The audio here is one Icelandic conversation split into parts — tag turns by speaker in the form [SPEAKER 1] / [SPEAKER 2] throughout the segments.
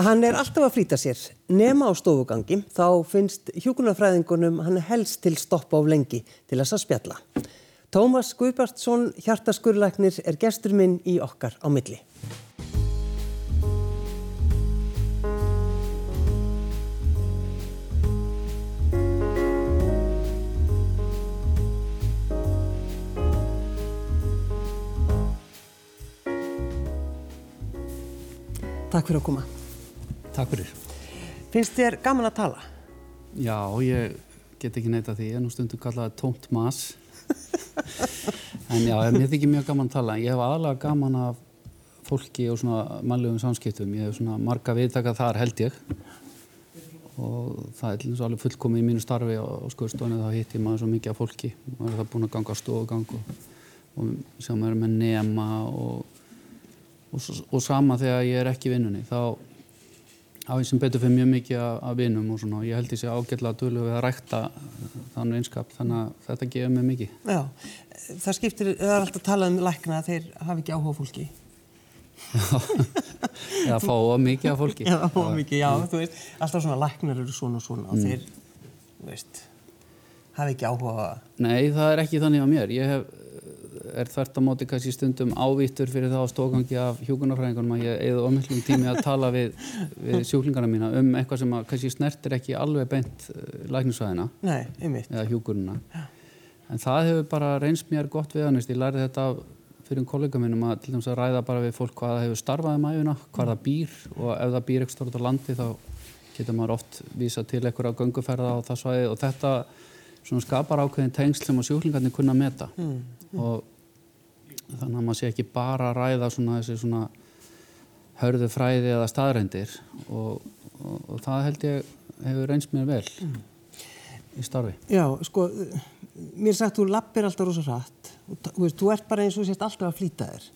[SPEAKER 1] Hann er alltaf að flýta sér. Nema á stofugangi þá finnst hjókunarfræðingunum hann helst til stoppa á lengi til þess að spjalla. Tómas Guðbartsson, hjartaskurlæknir, er gestur minn í okkar á milli. Takk fyrir að koma.
[SPEAKER 2] Takk fyrir.
[SPEAKER 1] Finnst þér gaman að tala?
[SPEAKER 2] Já, ég get ekki neyta því. Ég er nú stundum kallaði tómt mas. en já, mér þykir mjög gaman að tala. Ég hef aðalega gaman af fólki og svona mannlegum samskiptum. Ég hef svona marga viðtaka þar held ég. Og það er alveg fullkomið í mínu starfi á skurðstofni. Þá hitt ég maður svo mikið af fólki. Maður er það búin að ganga stofugang og, og sem er með nema og og, og sama þegar ég er ekki vinnunni þá á ég sem betur fyrir mjög mikið af vinnum og svona ég held því að ágjörlega dölu við að rækta þannig einskap þannig að þetta gefur mig mikið.
[SPEAKER 1] Já, það skiptir, það er alltaf talað um lækna að þeir hafi ekki áhuga fólki.
[SPEAKER 2] Já, fá mikið af fólki.
[SPEAKER 1] Já, fá mikið, já, þú veist alltaf svona læknar eru svona og svona og mm. þeir, veist hafi ekki áhuga
[SPEAKER 2] Nei, það er ekki þannig á mér. Ég hef er þvert á móti kannski stundum ávittur fyrir það á stóðgangi af hjókunarfræðingunum að ég eða omhildum tími að tala við, við sjúklingarna mína um eitthvað sem að kannski snertir ekki alveg beint eh, læknisvæðina eða hjókununa en það hefur bara reynst mér gott við hann ég lærði þetta fyrir kollega mínum að til dæmis að ræða bara við fólk hvað það hefur starfað um æfuna, hvað það býr og ef það býr út á landi þá getur maður oft vísa til einhverja gönguferða á það svæði og þetta skapar ákveðin tengsl sem að sjúklingarnir kunna meta. Mm. og þannig að maður sé ekki bara að ræða svona þessi svona hörðu fræði eða staðrændir og, og, og það held ég hefur reynst mér vel mm. í starfi.
[SPEAKER 1] Já, sko mér sagt þú lappir alltaf rosa rætt þú veist, þú ert bara eins og sést alltaf að flýta þér.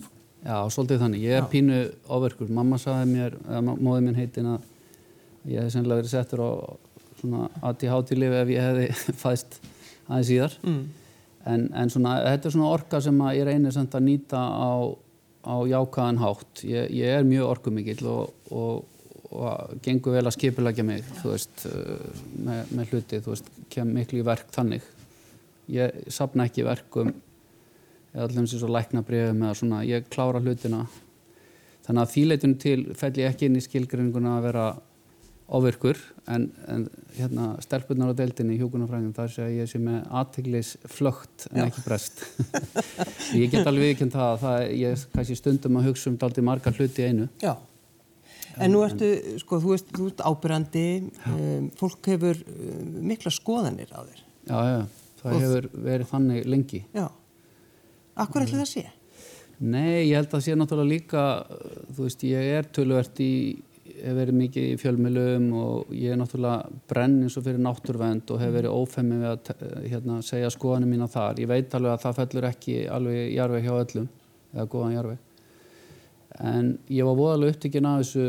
[SPEAKER 2] Já, svolítið þannig ég er Já. pínu ofverkur, mamma saði mér eða móði minn heitin að ég hef sennilega verið settur á svona ADHD-lifi ef ég hefði fæst aðeins síðar mm en, en svona, þetta er svona orka sem ég reynir samt að nýta á, á jákaðan hátt. Ég, ég er mjög orkumikill og, og, og gengur vel að skipilækja mig veist, uh, með, með hluti veist, kem miklu í verk þannig. Ég sapna ekki verkum eða allir eins og lækna brefum eða svona, ég klára hlutina. Þannig að þýleitun til fell ég ekki inn í skilgrinninguna að vera ofirkur en, en hérna, stelpunar á deildinni í hjókunarfræðin þar sé ég sé með aðteglis flögt en Já. ekki brest. Ég get alveg viðkjönd það að það, ég kannski stundum að hugsa um daldi margar hluti einu.
[SPEAKER 1] Já, en nú ertu sko, þú veist, þú ert ábyrrandi um, fólk hefur um, mikla skoðanir á þér.
[SPEAKER 2] Já, já, það Og hefur verið þannig lengi.
[SPEAKER 1] Já, akkur ætla það að sé?
[SPEAKER 2] Nei, ég held að sé náttúrulega líka þú veist, ég er tölvert í hef verið mikið í fjölmjölum og ég er náttúrulega brenn eins og fyrir náttúrvend og hef verið ófemmi við að hérna, segja skoðanum mína þar. Ég veit alveg að það fellur ekki alveg jarveg hjá öllum eða góðan jarveg. En ég var voðalega upptikinn af þessu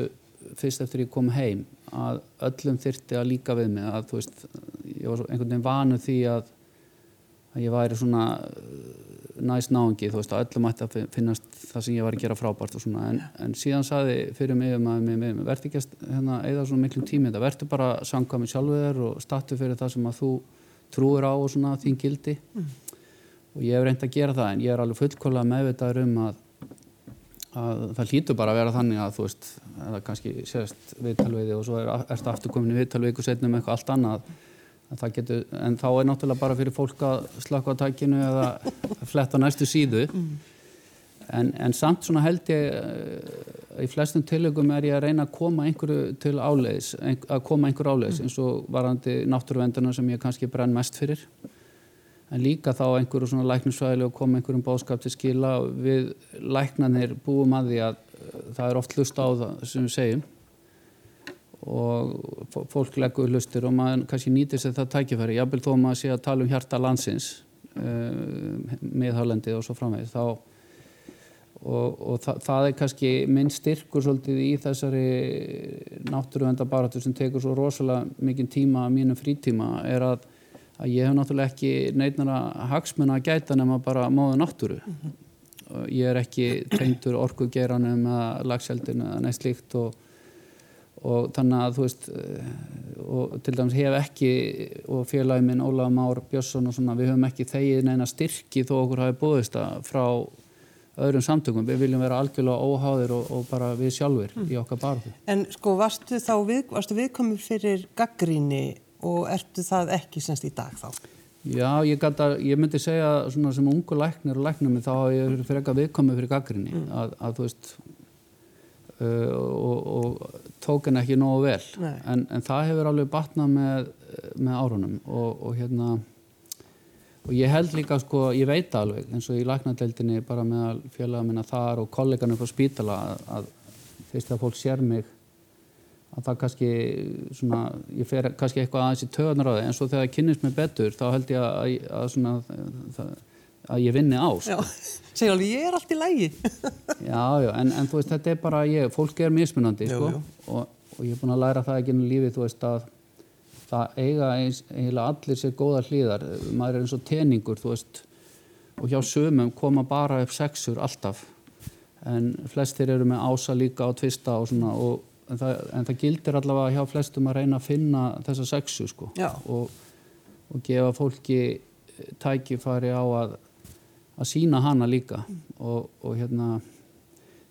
[SPEAKER 2] fyrst eftir ég kom heim að öllum þyrti að líka við mig að veist, ég var einhvern veginn vanu því að, að ég væri svona næst náðungi, þú veist, að öllum ætti að finnast það sem ég var að gera frábært og svona, en, en síðan saði fyrir mig um að mér verði ekki hérna, eða svona miklum tími þetta, verður bara að sanga mig sjálfuð þér og startu fyrir það sem að þú trúir á og svona þín gildi. Mm. og ég hef reynd að gera það en ég er alveg fullkóla meðvitaður um að, að það hlýtur bara að vera þannig að þú veist, eða kannski sérst viðtalveiði og svo er, erstu afturkomin í viðtalveiku setnum eitthvað allt annað Getur, en þá er náttúrulega bara fyrir fólk að slaka á tækinu eða fletta næstu síðu. En, en samt svona held ég uh, í flestum tilögum er ég að reyna að koma einhverju til áleiðis að koma einhverju áleiðis eins og varandi náttúruvenduna sem ég kannski brenn mest fyrir. En líka þá einhverju svona læknusvæðileg og koma einhverjum báskap til skila. Við læknanir búum að því að uh, það er oft hlust á það sem við segjum og fólk leggur hlustur og maður kannski nýtir sér það tækifæri jábel þó maður sé að tala um hjarta landsins uh, miðhálendið og svo framvegð þá og, og það, það er kannski minn styrkur svolítið í þessari náttúruvendabaratu sem tekur svo rosalega mikið tíma að mínum frítíma er að, að ég hef náttúrulega ekki neitnara hagsmunna að gæta nema bara móðu náttúru -hmm. ég er ekki tengtur orkugeranum eða lagseldinu eða neitt slíkt og og þannig að þú veist eh, og til dæmis hef ekki og félagi minn Ólaf Már Björnsson og svona við höfum ekki þegið neina styrki þó okkur hafi búist það frá öðrum samtökum, við viljum vera algjörlega óháðir og, og bara við sjálfur mm. í okkar barðu.
[SPEAKER 1] En sko varstu þá við, varstu viðkomið fyrir gaggríni og ertu það ekki semst í dag þá?
[SPEAKER 2] Já, ég, gata, ég myndi segja svona sem ungu læknir og læknum þá er ég fyrir eitthvað viðkomið fyrir gaggríni mm. að, að þú veist uh, og, og tók henni ekki nógu vel. En, en það hefur alveg batnað með, með árunum og, og hérna og ég held líka sko, ég veit alveg eins og í læknadeildinni bara með félaga minna þar og kollegan upp á spítala að, að fyrst að fólk sér mig að það kannski svona, ég fer kannski eitthvað aðeins í það en svo þegar það kynist mig betur þá held ég að, að, svona, það, að ég vinni á
[SPEAKER 1] sko. Segja alveg, ég er allt í lægi
[SPEAKER 2] Já, já, en, en þú veist, þetta er bara ég, fólk er mismunandi sko, og, og ég er búin að læra það ekki í lífi, þú veist að það eiga eins, eiginlega allir sér góða hlýðar, maður er eins og teningur þú veist, og hjá sömum koma bara upp sexur alltaf. En flestir eru með ása líka og tvista og svona og, en, það, en það gildir allavega hjá flestum að reyna að finna þessa sexu sko. Og, og gefa fólki tækifari á að að sína hana líka. Og, og hérna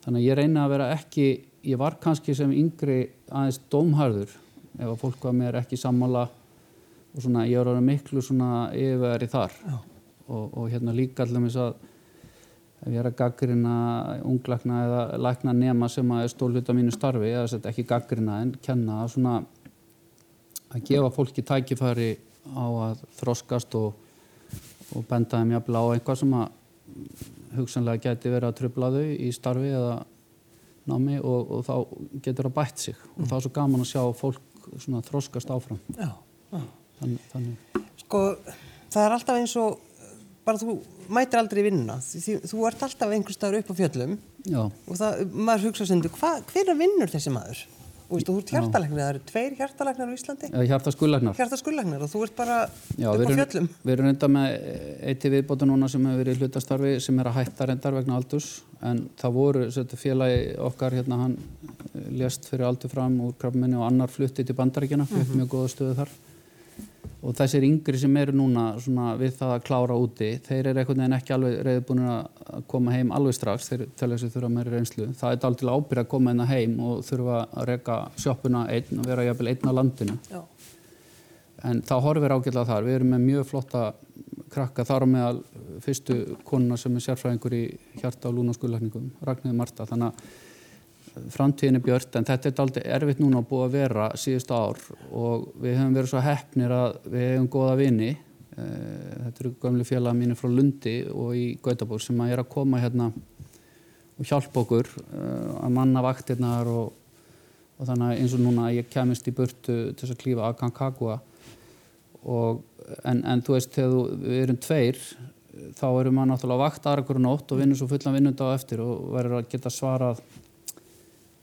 [SPEAKER 2] þannig að ég reyna að vera ekki ég var kannski sem yngri aðeins dómharður ef að fólk var mér ekki sammála og svona ég var að vera miklu svona yfirveri þar. Og, og hérna líka allir mis að ef ég er að gaggrina unglakna eða lækna nema sem að er stólhut á mínu starfi eða sett ekki gaggrina en kenna að svona að gefa fólki tækifæri á að þroskast og, og benda þeim jafnvel á eitthvað sem að hugsanlega geti verið að tröfla þau í starfi eða námi og, og þá getur það bætt sig og þá er svo gaman að sjá fólk svona þróskast áfram já, já.
[SPEAKER 1] Þannig, þannig. Sko það er alltaf eins og bara þú mætir aldrei vinnuna þú, þú ert alltaf einhver staður upp á fjöllum já. og það, maður hugsa sem þú hver er vinnur þessi maður? Og þú ert hjartalegnar, það eru tveir hjartalegnar á Íslandi.
[SPEAKER 2] Hjartaskullagnar
[SPEAKER 1] hjartaskullagnar og þú ert bara Já, upp á fjöllum.
[SPEAKER 2] Við erum reynda með eitt í viðbóta núna sem hefur verið hlutastarfi sem er að hætta reyndar vegna aldurs. En það voru félagi okkar hérna hann lést fyrir aldur fram úr krafminni og annar flutti til bandaríkjana, fyrir mm -hmm. mjög góða stöðu þar. Og þessir yngri sem eru núna við það að klára úti þeir eru einhvern veginn ekki alveg reyðbúin að koma heim alveg strax, telja sér þurfa meiri reynslu. Það er aldrei ábyrg að koma einna heim og þurfa að reyka sjóppuna einn og vera jafnvel einn á landinu. Já. en það horfir ágjörlega þar. Við erum með mjög flotta krakka þar á meðal fyrstu konuna sem er sérfræðingur í hjarta og lúnaskullakningum Ragnhildur Marta þannig að framtíðin er björnt en þetta er aldrei erfitt núna að búa að vera síðust ár og við hefum verið svo hefnir að við hefum goða vini þetta eru gömlu félag mínu frá Lundi og í Gautaborg sem að er að koma hérna og hjálpa okkur eh, að manna vaktirnar og, og þannig eins og núna ég kemist í burtu til að klífa að Kankagua og en, en þú veist þegar við erum tveir þá erum maður náttúrulega vakt aðra hverju nótt og vinnum svo fullan vinnunda á eftir og verður að geta svarað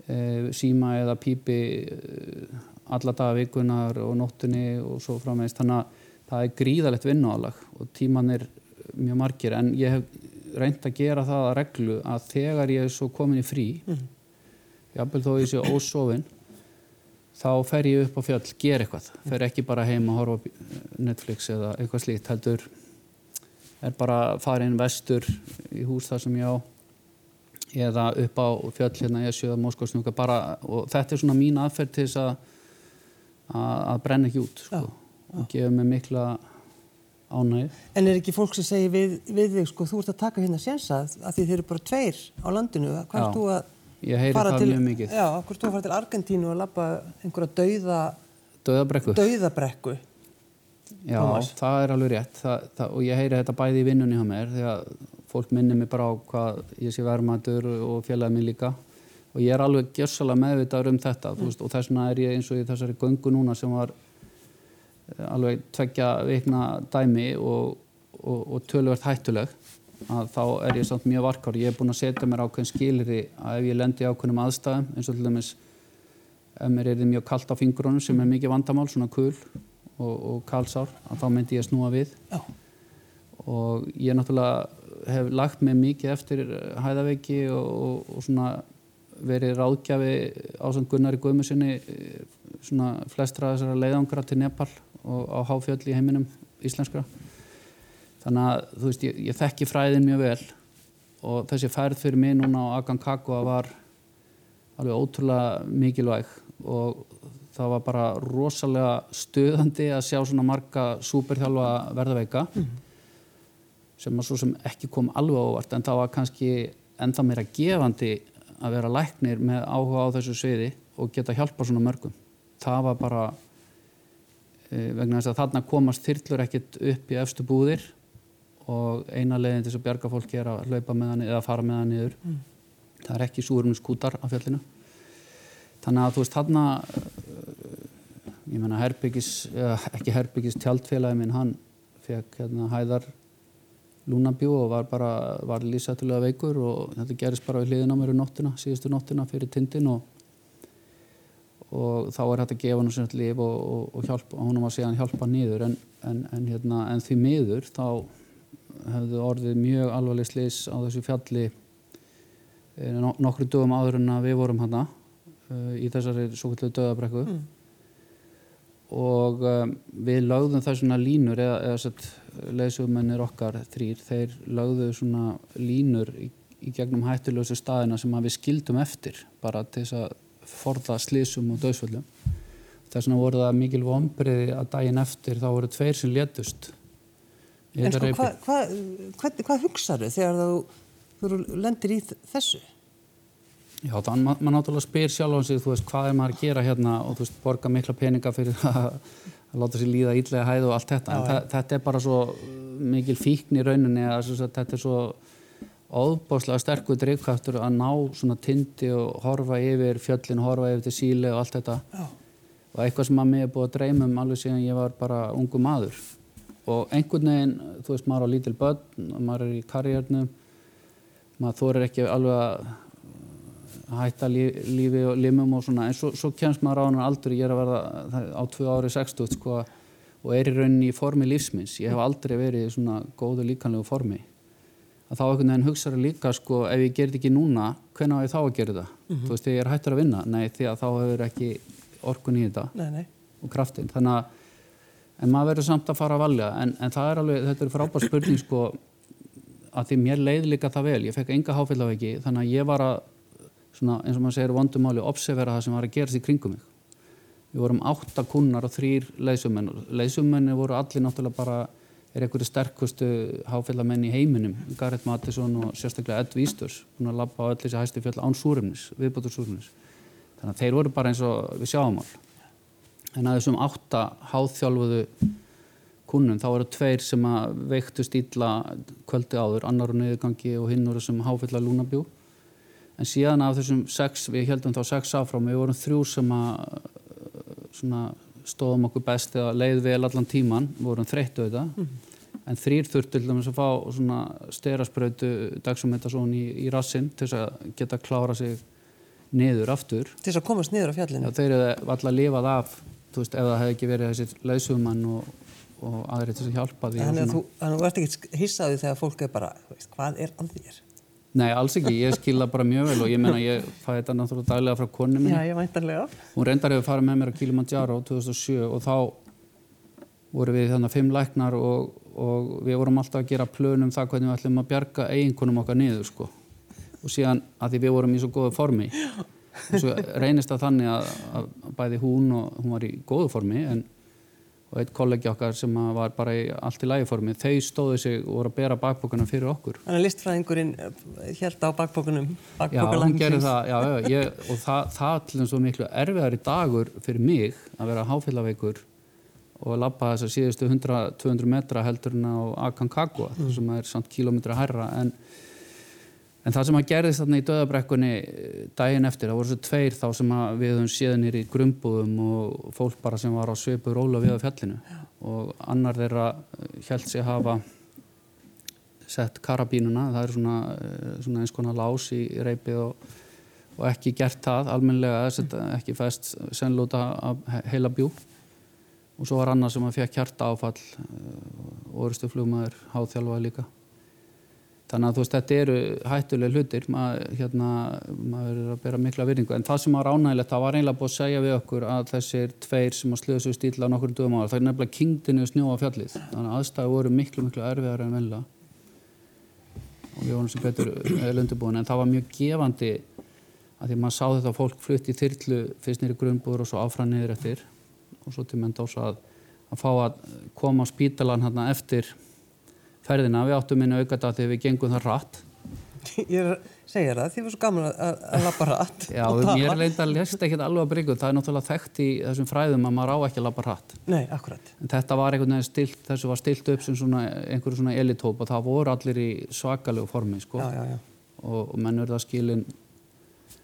[SPEAKER 2] e, síma eða pípi alla daga vikunar og nóttunni og svo frammeðist þannig að það er gríðalegt vinnuálag og tíman er mjög margir en ég hef reynd að gera það að reglu að þegar ég er svo komin í frí mm -hmm. jábel þó ég sé ósofin þá fer ég upp á fjöll, ger eitthvað fer ekki bara heim og horfa Netflix eða eitthvað slíkt heldur er bara farin vestur í hús þar sem ég á eða upp á fjöll hérna Esju eða Moskósnjúka bara og þetta er svona mín aðferð til þess að að brenna ekki út sko. Og gefa mig mikla ánæg
[SPEAKER 1] En er ekki fólk sem segir við, við þig sko, þú ert að taka hérna sénsa að því þeir eru bara tveir á landinu hvað er þú
[SPEAKER 2] að fara til
[SPEAKER 1] já, hvað er þú að fara til Argentínu og lappa einhverja dauða
[SPEAKER 2] dauðabrekku,
[SPEAKER 1] dauðabrekku.
[SPEAKER 2] Já, Thomas. það er alveg rétt það, það, og ég heyri þetta bæði í vinnunni á mér því að fólk minnir mig bara á hvað ég sé vermaður og félagið minn líka og ég er alveg gjössalega meðvitaður um þetta mm. veist, og þess vegna er ég eins og í þessari göngu núna sem var alveg tveggja vikna dæmi og, og, og tölvert hættuleg að þá er ég samt mjög varkar ég er búin að setja mér ákveðin skilri að ef ég lendi ákveðnum aðstæðum eins og til dæmis ef mér er þið mjög kallt á fingrunum sem er mikið vandamál, svona kul og, og kalsár, að þá myndi ég snúa við. Já. og ég náttúrulega hef lagt mig mikið eftir hæðaveiki og, og, og svona verið ráðgjafi ásand Gunnari Guðmusinni svona flestra þessara leiðangra til Nepal og á háfjöld í heiminum íslenskra þannig að þú veist ég, ég þekki fræðin mjög vel og þessi færð fyrir mig núna á Akankagua var alveg ótrúlega mikilvæg og það var bara rosalega stöðandi að sjá svona marga súperþjálfa verðaveika mm -hmm. sem að svo sem ekki kom alveg ávart en það var kannski enda meira gefandi að vera læknir með áhuga á þessu sviði og geta hjálpa svona mörgum það var bara vegna þess að þarna komast þyrlur ekkit upp í efstu búðir og eina leiðin til þess að bjarga fólki er að hlaupa með hann eða fara með hann niður mm. það er ekki súrum skútar af fjallinu þannig að þú veist þarna ég menna Herbyggis ekki Herbyggis tjaldfélagi minn hann fekk hérna hæðar lúnabjú og var bara var lísættulega veikur og þetta gerist bara við hliðin á mér í nóttina, síðustu nóttina fyrir tindin og og þá er hægt að gefa hann svona líf og, og, og hjálpa, hún var síðan hjálpa nýður en, en, en, hérna, en því miður þá hefðu orðið mjög alvarleg slis á þessu fjalli eh, nokkru dögum áður en að við vorum hann uh, í þessari svo kvöldu döðabrekku mm. og um, við lögðum það svona línur eða, eða leysumennir okkar þrýr, þeir lögðu svona línur í, í gegnum hættilösu staðina sem við skildum eftir bara til þess að forða slísum og döðsvöldum þess vegna voru það mikil vonbriði að daginn eftir þá voru tveir sem létust.
[SPEAKER 1] En sko hvað hva, hva, hva hugsaðu þegar þú, lendir í þessu?
[SPEAKER 2] Já, þannig að maður náttúrulega spyr sjálf á sig, þú veist, hvað er maður að gera hérna og þú veist, borga mikla peninga fyrir að, að láta sér líða ídlega hæð og allt þetta, já, en þetta er bara svo mikil fíkn í rauninni að þetta er svo óbáslega sterkur drivkraftur að ná svona tindi og horfa yfir fjöllin, horfa yfir til síli og allt þetta. Já. og eitthvað sem að mig er búið að dreyma um alveg síðan ég var bara ungu maður. Og einhvern veginn, þú veist, maður á lítil börn maður er í karriérnum maður þorir ekki alveg að hætta lífi og limum og svona, en svo, svo kemst maður á hann aldrei, ég er að verða á tvö ári 60 sko, og er í rauninni í formi lífsminns, ég hef aldrei verið í svona góðu líkanlegu formi að þá einhvern veginn hugsaður líka sko ef ég gerði ekki núna, hvernig á ég þá að gera það mm -hmm. þú veist, ég er hættur að vinna, nei því að þá hefur ekki orkun í þetta
[SPEAKER 1] nei, nei.
[SPEAKER 2] og kraftin, þannig að en maður verður samt að fara að valja en, en það er alveg, þetta er frábær spurning sko að því mér leið líka það vel. Ég fekk enga háfélagveiki þannig að ég var að, svona, eins og maður segir vondumáli, observera það sem var að gerast í kringum mig. Við vorum átta kunnar og þrýr leysummenn er einhverju sterkustu háfélagmenn í heiminum? Gareth Mattisson og sérstaklega Ed Vísturs hún har lappað á öll þessi hæstu fjöld án súrumnis, viðbátur súrumnis þannig að þeir voru bara eins og við sjáum all en að þessum átta háþjálfuðu kunnum þá eru tveir sem að veiktu stíla kvöldi áður, annar og neyðgangi og hinn voru sem háfilla lúnabjú en síðan af þessum sex, við heldum þá sex áfram, við vorum þrjú sem að svona, stóðum okkur best eða leið vel allan tíman, vorum þreyttu auðvitað mm. en þrýr þurftu til dæmis að fá svona styraspröytu dagsummetasón í, í rassin til þess að geta klára sig niður aftur.
[SPEAKER 1] Til þess að komast niður á fjallinu?
[SPEAKER 2] Já, þeir eru alltaf lifað af þú veist, ef það hefði ekki verið þessi lausumann og, og aðrið til að hjálpa því
[SPEAKER 1] Þannig að þú, þú ert ekki hissaði þegar fólk er bara, veist, hvað er að þér?
[SPEAKER 2] Nei, alls ekki, ég skilða bara mjög vel og ég menna, ég fæði þetta náttúrulega daglega frá konu minni.
[SPEAKER 1] Já, ég væntanlega.
[SPEAKER 2] Hún reyndar hefur farið með mér á Kilimanjaro 2007 og þá voru við þannig fimm læknar og, og við vorum alltaf að gera plönum það hvernig við ætlum að bjarga eiginkonum okkar niður sko. Og síðan að því við vorum í svo góðu formi og svo reynist það þannig að, að bæði hún og hún var í góðu formi en og eitt kollegi okkar sem var bara í allt í lægiformi, þau stóðu sig og voru að bera bakbókunum fyrir okkur.
[SPEAKER 1] Þannig að listfræðingurinn held á bakbókunum,
[SPEAKER 2] bakbókulandsins. Já, hún gerði það, já, já, ég, og það, það til þess að miklu erfiðar í dagur fyrir mig að vera háfélagveikur og lappa þess að síðustu 100-200 metra heldur en á Aconcagua, mm. sem er samt kílometra hærra en En það sem að gerðist þarna í döðabrekkunni eh, daginn eftir, það voru svo tveir þá sem við höfum séð nýri í grumbúðum og fólk bara sem var á sveipu róla við á fjallinu. Og annar þeirra held eh, sig hafa sett karabínuna, það er svona, eh, svona eins konar lás í reipið og, og ekki gert það almenlega, ekki fest senlúta heila bjú og svo var annar sem að fekk hjarta áfall og orustu flugmaður háþjálfaði líka þannig að þú veist þetta eru hættuleg hlutir. Maður, hérna, maður er að bera mikla virðingu. En það sem var ánægilegt það var eiginlega búið að segja við okkur að þessir tveir sem að slöðu svo stíla nokkur dögum ára það er nefnilega kingdinu snjó á fjallið. Þannig að aðstæðu voru miklu miklu erfiðar en velja og við vorum sem betur öllundubúin en það var mjög gefandi að því maður sá þetta fólk flutt í þyrlu fyrst nýri grunnbúður og svo áfram niður eftir. Og svo til menn dós að, að fá að koma á spítalan hérna eftir ferðina. Við áttum minna aukata þegar við gengum það rætt
[SPEAKER 1] Ég að segja það, því það var svo gaman að, að lappa rætt
[SPEAKER 2] Já, mér leita að lesta ekki alveg að bryggja það er náttúrulega þekkt í þessum fræðum að maður á ekki að lappa rætt
[SPEAKER 1] Nei, akkurat.
[SPEAKER 2] En þetta var einhvern veginn stilt, þessu var stilt upp sem svona einhverju svona elitóp og það voru allir í svakalegu formi sko.
[SPEAKER 1] já, já, já.
[SPEAKER 2] Og, og menn verða skilin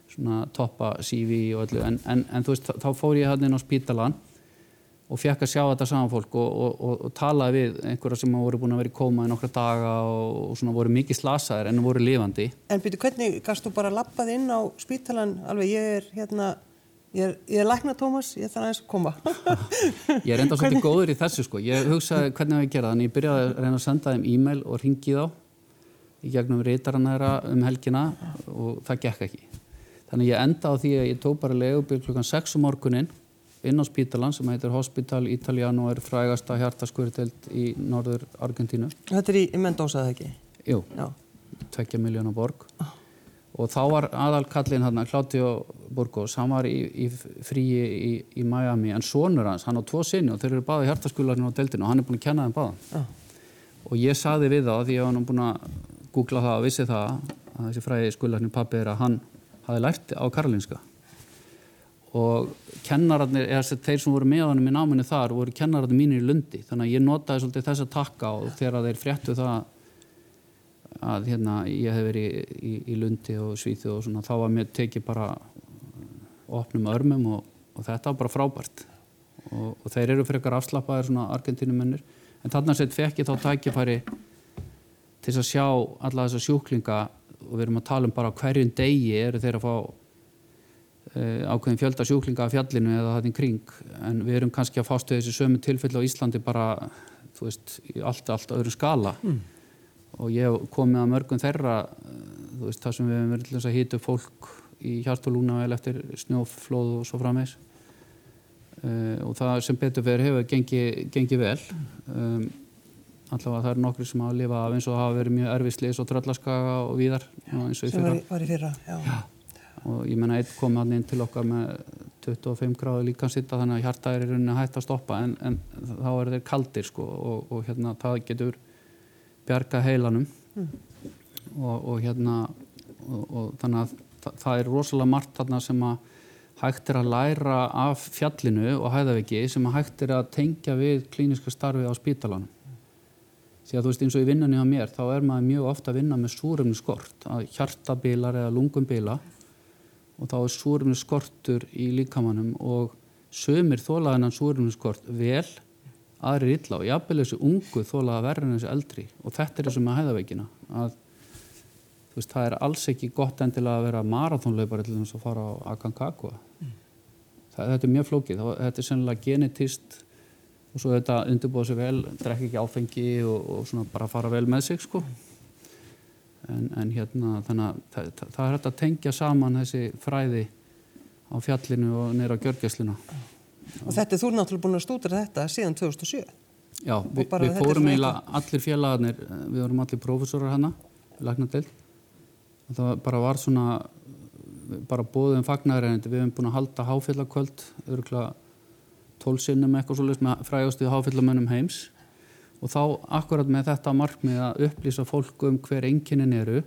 [SPEAKER 2] svona toppa CV og öllu. En, en, en þú veist, þá fór ég hann inn á spítalan og fekk að sjá þetta saman fólk og, og, og, og talaði við einhverja sem voru búin að vera í kóma í nokkra daga og svona voru mikið slasaðir en voru lifandi.
[SPEAKER 1] En byrju, hvernig gafst þú bara lappað inn á spítalan alveg, ég er hérna ég er, ég er lækna Tómas, ég þarf aðeins að koma
[SPEAKER 2] Ég er enda svolítið góður í þessu sko, ég hugsaði hvernig við gera þannig ég byrjaði að reyna að senda þeim e-mail og ringi þá í gegnum reytaran þeirra um helgina og það gekk ekki. Þannig ég enda á því að ég tók bara legubíl klukkan 6 um morgunin inn á spítalan sem heitir Hospital Italiano og er frægasta hjartaskurðdelt í norður Argentínu.
[SPEAKER 1] Þetta er í, Mendoza, eða ekki?
[SPEAKER 2] Jú,
[SPEAKER 1] Já.
[SPEAKER 2] tvekja miljónu borg. Og þá var aðalkallin hann, Claudio Burgos, hann var í, í fríi í, í Miami, en sonur hans, hann á tvo sinni og þeir eru báði hjartaskurðlarinn á deltinu og hann er búin að kenna þeim báðan.
[SPEAKER 1] Já.
[SPEAKER 2] Og ég saði við þá, því ég var nú búin að googla það og vissi það, að þessi fræði skurðlarinn pappi er að hann hafi lært á Karolinska og kennararnir, eða þeir sem voru með honum í náminu þar voru kennararnir mínir í lundi. Þannig að ég notaði svolítið þess að takka og þegar þeir fréttu það að hérna ég hef verið í, í, í lundi og svíþu og svona þá var mér tekið bara opnum örmum og, og þetta var bara frábært. Og, og þeir eru fyrir eitthvað afslappaðir svona argentínumennir. En þarna sett fekk ég þá tækifæri til að sjá alla þessa sjúklinga og við erum að tala um bara hverjum degi eru þeir að fá ákveðin fjölda sjúklinga af fjallinu eða það í kring en við erum kannski að fástu þessi sömu tilfelli á Íslandi bara þú veist, í allt, allt öðru skala mm. og ég hef komið að mörgum þeirra uh, þú veist, það sem við hefum verið að hýta fólk í hjart og lúna vel eftir snjóflóð og svo framvegs uh, og það sem betur verið hefur gengið gengi vel um, allavega það eru nokkri sem hafa lifað af eins og hafa verið mjög erfislis og tröllaskaga og víðar eins og í fyrra
[SPEAKER 1] var í, var í fyrra, já.
[SPEAKER 2] Já. Og ég menna einn kom hann inn til okkar með 25 gráðu líkansitta þannig að hjarta er rauninni hægt að stoppa en, en þá er þeir kaldir sko og, og hérna það getur bjarga heilanum. Og, og hérna og, og þannig að það, það er rosalega margt þarna sem að hægt er að læra af fjallinu og hæðaviki sem að hægt er að tengja við klíniska starfi á spítalanum. Því að þú veist eins og í vinnunni á mér þá er maður mjög ofta að vinna með súrumni skort að hjartabilar eða lungumbila og þá er súrumni skortur í líkamannum og sömur þólaðinan súrumni skort vel aðrir illa og jafnvel þessu ungu þólaða verður en þessu eldri. Og þetta er þessu með hæðaveikina að veist það er alls ekki gott endilega að vera marathónlaupari til þess að fara á Aconcagua. Mm. þetta er mjög flókið, þetta er sennilega genetist og svo þetta undirbúða sér vel, drekka ekki áfengi og, og svona bara fara vel með sig sko en, en hérna þannig að það, það, það er hægt að tengja saman þessi fræði á fjallinu og neyra á gjörgæslinu
[SPEAKER 1] Og þetta, þú er náttúrulega búin að stúdra þetta síðan 2007
[SPEAKER 2] Já, vi, við fórum eiginlega allir félagarnir, við vorum allir prófessorar hana, við lagna til og það bara var svona bara bóðum fagnæðaregnandi, við hefum búin að halda háfélagkvöld, örgulega tólsinnum eitthvað svolítið með frægastuði háfélagmönnum heims og þá akkurat með þetta markmið að upplýsa fólk um hver enginin eru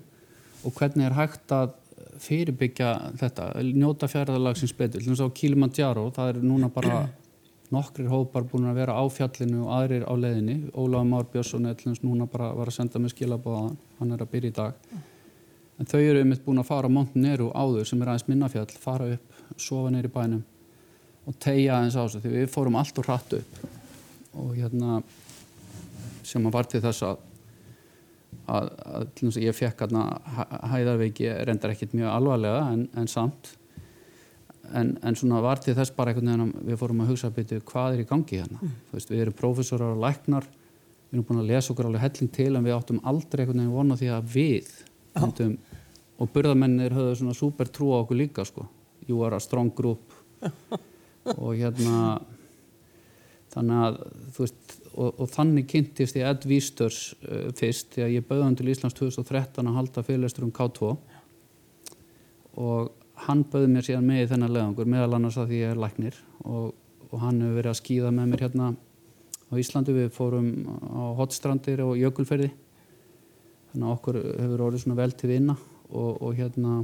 [SPEAKER 2] og hvernig er hægt að fyrirbyggja þetta, njóta fjárðalagsins betur, að á Kilimanjaro það er núna bara nokkrir hópar búin að vera á fjallinu og aðrir á leðinni, Ólaf Már Björnsson er þess núna bara var að senda með skilabóðan hann er að byrja í dag. En þau eru einmitt búin að fara á Montenegro áður sem er aðeins minnafjall, fara upp sofa neyri bænum og tegja aðeins á þessu því við fórum allt og hratt upp. Og hérna sem var til þess að að, að, ég fekk hæðarveiki reyndar ekkit mjög alvarlega en, en samt. En, en svona var til þess bara einhvern veginn að við fórum að hugsa að byrja hvað er í gangi hérna? Mm. veist, við erum prófessorar og læknar við erum búin að lesa okkur alveg helling til en við áttum aldrei einhvern veginn vona því að við myndum, og burðamennir höfðu svona super trú á okkur líka sko. You are a strong group. Og hérna þannig að þú veist og, og þannig kynntist ég Ed Vísters uh, fyrst því að ég bauði hann til Íslands 2013 að halda fyrirlestur um K2 og hann bauði mér síðan með í þennan leðangur meðal annars að því ég er læknir og, og hann hefur verið að skýða með mér hérna á Íslandi. Við fórum á hotstrandir og jökulferði þannig að okkur hefur orðið svona vel til vinna og, og hérna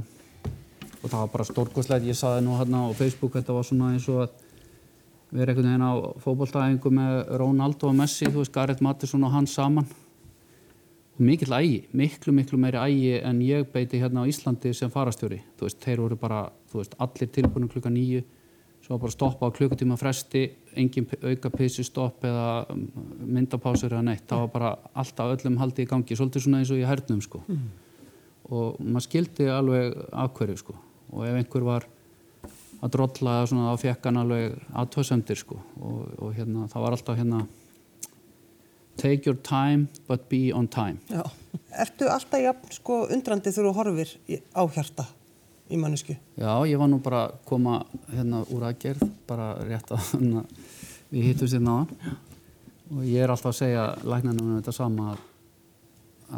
[SPEAKER 2] og það var bara stórkoslega ég saði nú hérna á Facebook þetta var svona eins og að erum einhvern veginn á fókbóltæðingu með Ronaldo og Messi, þú veist Gareth Mattisson og hann saman. Og mikill ægi, miklu miklu meiri ægi en ég beiti hérna á Íslandi sem farastjóri, þú veist, þeir voru bara þú veist, allir tilbúinu klukka nýju svo bara stoppa á klukkutíma fresti engin auka pissi stopp eða um, myndapásur eða neitt. Það var bara alltaf öllum haldi í gangi svolítið svona eins og ég hernum sko. Mm. og maður skildi alveg afhverju sko. Og ef einhver var að drolla svona, þá fekk hann alveg aðtöðsendir sko. Og, og hérna það var alltaf hérna take your time but be on time.
[SPEAKER 1] Já, ertu alltaf jafn sko undrandi þegar þú horfir á hjarta í mannesku?
[SPEAKER 2] Já, ég var nú bara að koma hérna úr aðgerð bara rétt að hérna, við hittum sér náðan og ég er alltaf að segja læknanum þetta sama að,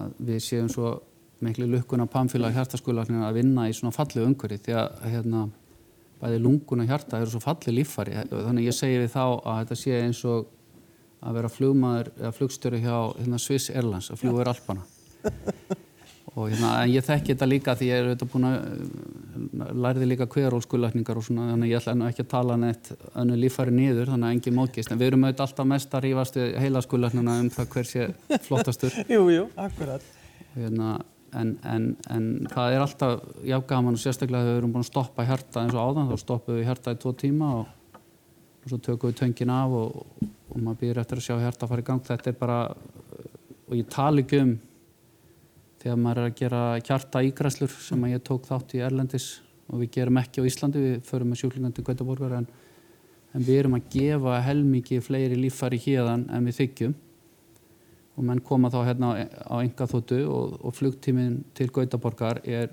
[SPEAKER 2] að við séum svo miklu lukkuna pamfélag hjartaskularnir að vinna í svona fallegu umhverfi því að hérna bæði lungun og hjarta eru svo fallið líffari þannig ég segi við þá að þetta sé eins og að vera flugmaður eða flugstöru hjá hérna, Swiss Airlines að fljúa er alpana. Og hérna, en ég þekki þetta líka því ég er auðvitað búin að lærði líka hverjólskulækningar og svona þannig ég ætla nú ekki að tala neitt önnu líffari niður þannig að engin mókist en við erum auðvitað alltaf mest að rífast við heilaskulæknina um það hver sé flottastur.
[SPEAKER 1] Jú, jú, akkurat.
[SPEAKER 2] Hérna, en, en, en það er alltaf jágaman og sérstaklega þegar við erum búin að stoppa hjarta eins og áðan þá stoppum við hjarta í tvo tíma og, og svo tökum við töngin af og, og maður býður eftir að sjá hjarta að fara í gang. Þetta er bara og ég tali ekki um þegar maður er að gera hjarta ígræslur sem ég tók þátt í Erlendis og við gerum ekki á Íslandi, við förum með sjúklingan til Gautaborgar en, en við erum að gefa helmikið fleiri líffari hérðan en við þykjum og menn koma þá hérna á enga þóttu og, og flugtíminn til Gautaborgar er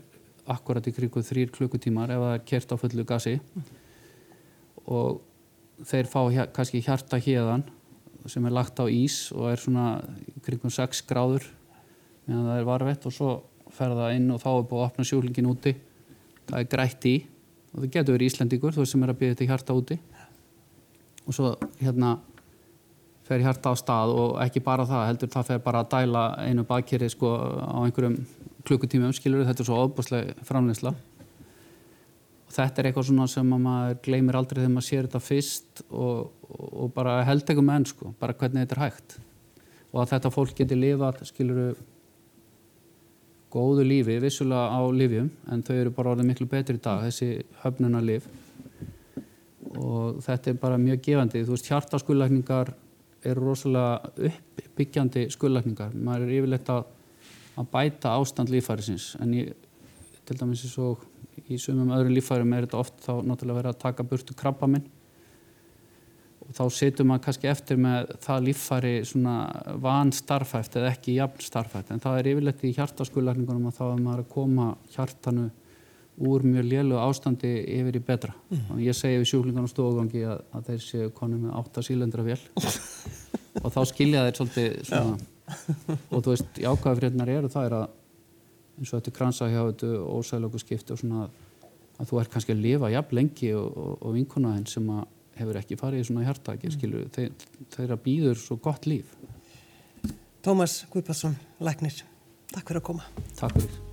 [SPEAKER 2] akkurat í krigu þrýr klukkutímar ef það er kert á fullu gasi. Og þeir fá hér, kannski hjarta hérðan sem er lagt á ís og er svona kringum 6 gráður meðan það er varvett og svo fer það inn og þá er búið að opna sjúlingin úti. Það er grætt í. Og það getur verið Íslandíkur þú sem er að byggja þetta hjarta úti. Og svo hérna fer hjarta á stað og ekki bara það heldur það fer bara að dæla einu bakkeri sko á einhverjum klukkutímum skilur þetta er svo ofbúslega framleysla og þetta er eitthvað svona sem maður gleymir aldrei þegar maður sér þetta fyrst og, og bara held ekki með enn sko bara hvernig þetta er hægt. Og að þetta fólk getur lifað skiluru góðu lífi vissulega á lifjum en þau eru bara orðið miklu betri í dag þessi höfnuna lif og þetta er bara mjög gefandi þú veist hjartaskullækningar eru rosalega uppbyggjandi skullækningar. Maður er yfirleitt að, að bæta ástand lífærisins en ég, til dæmis eins og í sumum öðrum lífærum er þetta oft þá náttúrulega verið að taka burtu krabba minn og þá setur maður kannski eftir með það líffæri svona van starfæft eða ekki jafn starfæft en það er yfirleitt í hjartaskullækningunum að þá er maður að koma hjartanu úr mjög lélu ástandi yfir í betra. Mm. Ég segi við sjúklingarna stofugangi að, að þeir séu konið með 8 sílendra vel og þá skilja þeir svolítið svona og þú veist, jákvæðafrétnar eru það er að eins og þetta kransa hjá þetta ósælöku skipti og svona að þú ert kannski að lifa jafn lengi og, og, og vinkunaðinn sem að hefur ekki farið í svona hjartaki, skilju, þeir, þeirra býður svo gott líf.
[SPEAKER 1] Tómas Guðbjörnsson, Læknir, takk fyrir að koma.
[SPEAKER 2] Takk fyrir.